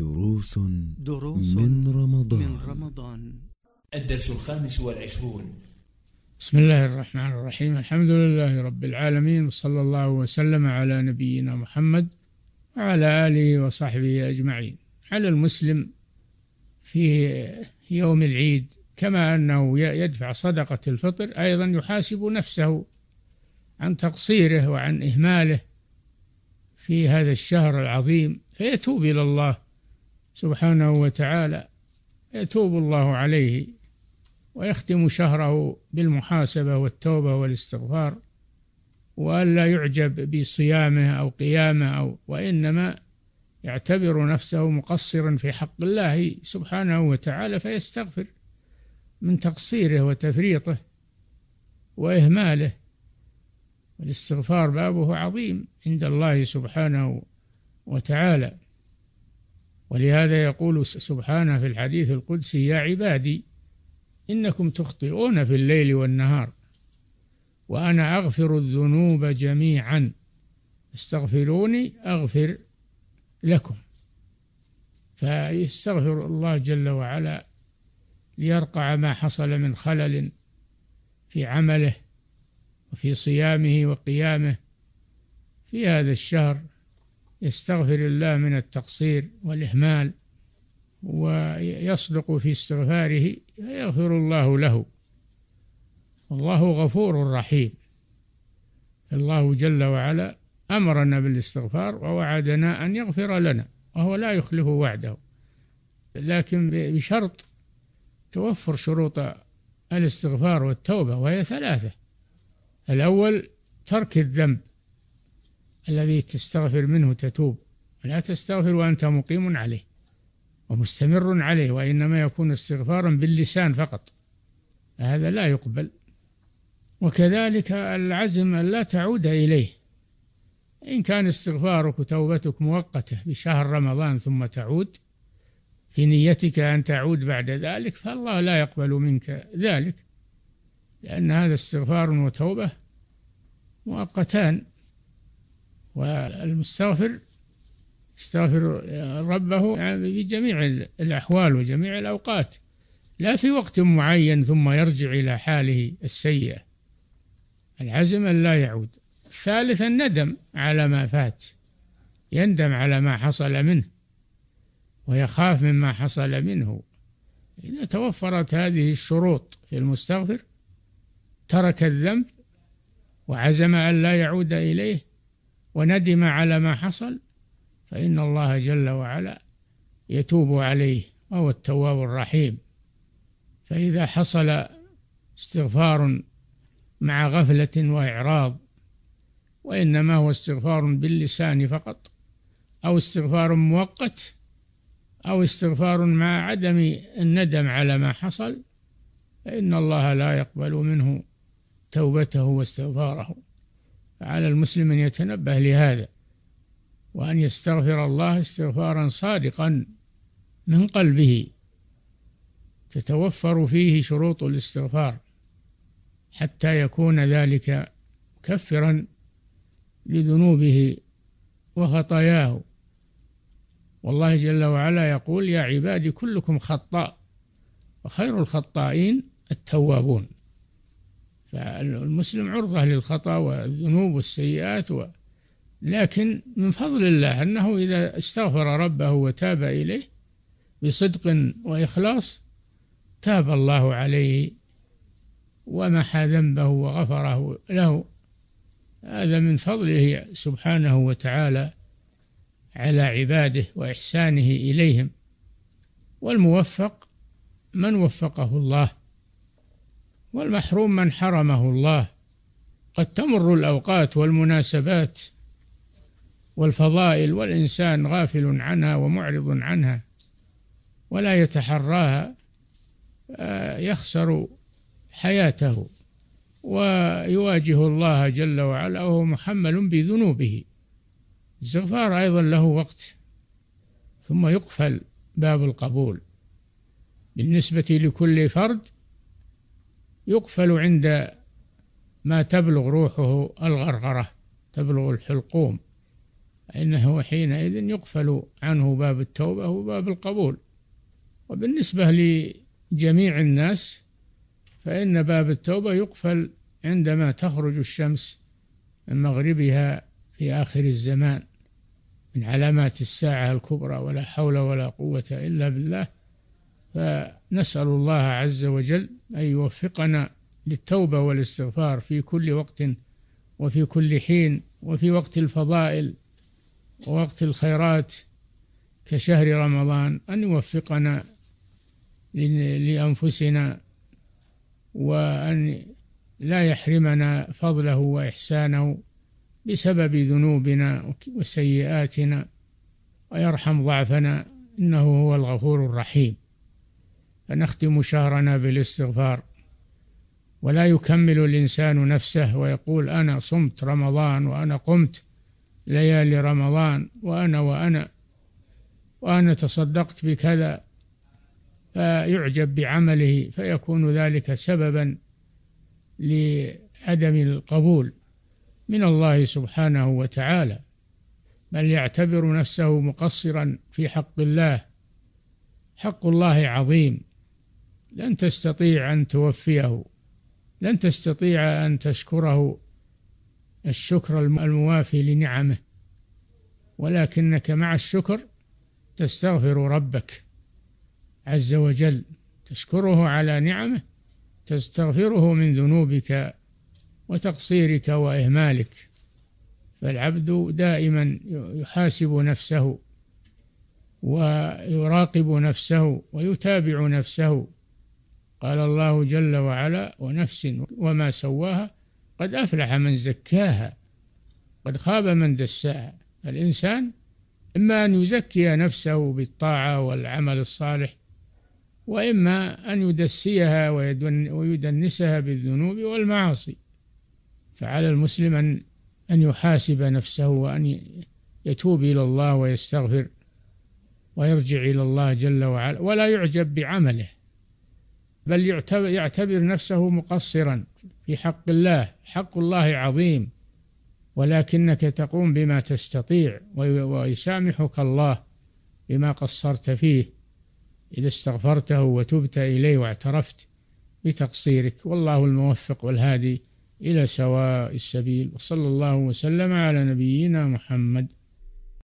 دروس دروس من رمضان. من رمضان. الدرس الخامس والعشرون. بسم الله الرحمن الرحيم. الحمد لله رب العالمين وصلى الله وسلم على نبينا محمد وعلى آله وصحبه أجمعين. على المسلم في يوم العيد كما أنه يدفع صدقة الفطر أيضا يحاسب نفسه عن تقصيره وعن إهماله في هذا الشهر العظيم فيتوب إلى الله. سبحانه وتعالى يتوب الله عليه ويختم شهره بالمحاسبة والتوبة والاستغفار وألا يعجب بصيامه أو قيامه أو وإنما يعتبر نفسه مقصرا في حق الله سبحانه وتعالى فيستغفر من تقصيره وتفريطه وإهماله. والاستغفار بابه عظيم عند الله سبحانه وتعالى. ولهذا يقول سبحانه في الحديث القدسي يا عبادي إنكم تخطئون في الليل والنهار وأنا أغفر الذنوب جميعا. استغفروني أغفر لكم. فيستغفر الله جل وعلا ليرقع ما حصل من خلل في عمله وفي صيامه وقيامه في هذا الشهر. يستغفر الله من التقصير والإهمال ويصدق في استغفاره فيغفر الله له. والله غفور رحيم. الله جل وعلا أمرنا بالاستغفار ووعدنا أن يغفر لنا وهو لا يخلف وعده. لكن بشرط توفر شروط الاستغفار والتوبة وهي ثلاثة. الأول ترك الذنب. الذي تستغفر منه تتوب. لا تستغفر وأنت مقيم عليه ومستمر عليه وإنما يكون استغفارا باللسان فقط. هذا لا يقبل. وكذلك العزم لا تعود إليه. إن كان استغفارك وتوبتك مؤقتة بشهر رمضان ثم تعود في نيتك أن تعود بعد ذلك فالله لا يقبل منك ذلك لأن هذا استغفار وتوبة مؤقتان. والمستغفر يستغفر ربه في جميع الأحوال وجميع الأوقات. لا في وقت معين ثم يرجع إلى حاله السيئة. العزم لا يعود. ثالثا الندم على ما فات. يندم على ما حصل منه ويخاف مما حصل منه. إذا توفرت هذه الشروط في المستغفر ترك الذنب وعزم أن لا يعود إليه. وندم على ما حصل فإن الله جل وعلا يتوب عليه وهو التواب الرحيم. فإذا حصل استغفار مع غفلة وإعراض وإنما هو استغفار باللسان فقط أو استغفار مؤقت أو استغفار مع عدم الندم على ما حصل فإن الله لا يقبل منه توبته واستغفاره. فعلى المسلم أن يتنبه لهذا وأن يستغفر الله استغفارا صادقا من قلبه تتوفر فيه شروط الاستغفار حتى يكون ذلك مكفرا لذنوبه وخطاياه. والله جل وعلا يقول يا عبادي كلكم خطاء وخير الخطائين التوابون. فالمسلم عرضة للخطأ والذنوب والسيئات و... لكن من فضل الله أنه إذا استغفر ربه وتاب إليه بصدق وإخلاص تاب الله عليه ومحى ذنبه وغفره له. هذا من فضله سبحانه وتعالى على عباده وإحسانه إليهم. والموفق من وفقه الله والمحروم من حرمه الله. قد تمر الأوقات والمناسبات والفضائل والإنسان غافل عنها ومعرض عنها ولا يتحراها آه، يخسر حياته ويواجه الله جل وعلا وهو محمل بذنوبه. الاستغفار أيضا له وقت ثم يقفل باب القبول. بالنسبة لكل فرد يقفل عند ما تبلغ روحه الغرغرة تبلغ الحلقوم. فإنه حينئذ يقفل عنه باب التوبة وباب القبول. وبالنسبة لجميع الناس فإن باب التوبة يقفل عندما تخرج الشمس من مغربها في آخر الزمان من علامات الساعة الكبرى ولا حول ولا قوة إلا بالله. فنسأل الله عز وجل أن يوفقنا للتوبة والاستغفار في كل وقت وفي كل حين وفي وقت الفضائل ووقت الخيرات كشهر رمضان أن يوفقنا لأنفسنا وأن لا يحرمنا فضله وإحسانه بسبب ذنوبنا وسيئاتنا ويرحم ضعفنا إنه هو الغفور الرحيم. فنختم شهرنا بالاستغفار. ولا يكمل الإنسان نفسه ويقول أنا صمت رمضان وأنا قمت ليالي رمضان وأنا وأنا وأنا تصدقت بكذا فيعجب بعمله فيكون ذلك سببا لعدم القبول من الله سبحانه وتعالى. بل يعتبر نفسه مقصرا في حق الله حق الله عظيم. لن تستطيع أن توفيه لن تستطيع أن تشكره الشكر الموافي لنعمه. ولكنك مع الشكر تستغفر ربك عز وجل تشكره على نعمه تستغفره من ذنوبك وتقصيرك وإهمالك. فالعبد دائما يحاسب نفسه ويراقب نفسه ويتابع نفسه قال الله جل وعلا ونفس وما سواها قد أفلح من زكاها قد خاب من دساها. الإنسان إما أن يزكي نفسه بالطاعة والعمل الصالح وإما أن يدسيها ويدنسها بالذنوب والمعاصي. فعلى المسلم ان أن يحاسب نفسه وأن يتوب إلى الله ويستغفر ويرجع إلى الله جل وعلا ولا يعجب بعمله. بل يعتبر, يعتبر نفسه مقصرا في حق الله. حق الله عظيم. ولكنك تقوم بما تستطيع ويسامحك الله بما قصرت فيه. إذا استغفرته وتبت إليه واعترفت بتقصيرك. والله الموفق والهادي إلى سواء السبيل. وصلى الله وسلم على نبينا محمد